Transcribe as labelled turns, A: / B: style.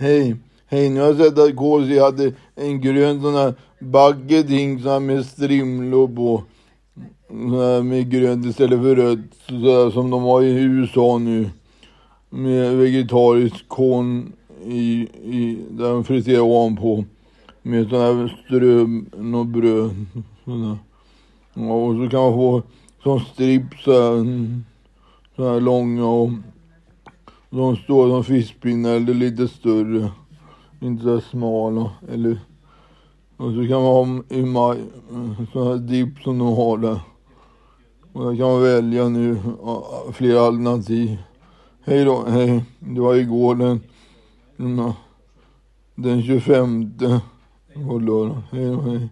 A: Hej. Hej, nu har jag sett att KC hade en grön sån här baggeding sån här med strimlor på. Sån här med grönt istället för rött. Sådär som de har i USA nu. Med vegetarisk korn i, i, där de friterar ovanpå. Med sån här ström och bröd. Sådär. Ja, och så kan man få som strips så här, så här långa och de står som fiskpinnar eller lite större. Inte så här smala. Eller, och så kan man ha i maj sån här dipp som de har där. Och där kan man välja nu flera alternativ. Hej då, hej. Det var igår den, den 25 på lördag. Hej då, hej.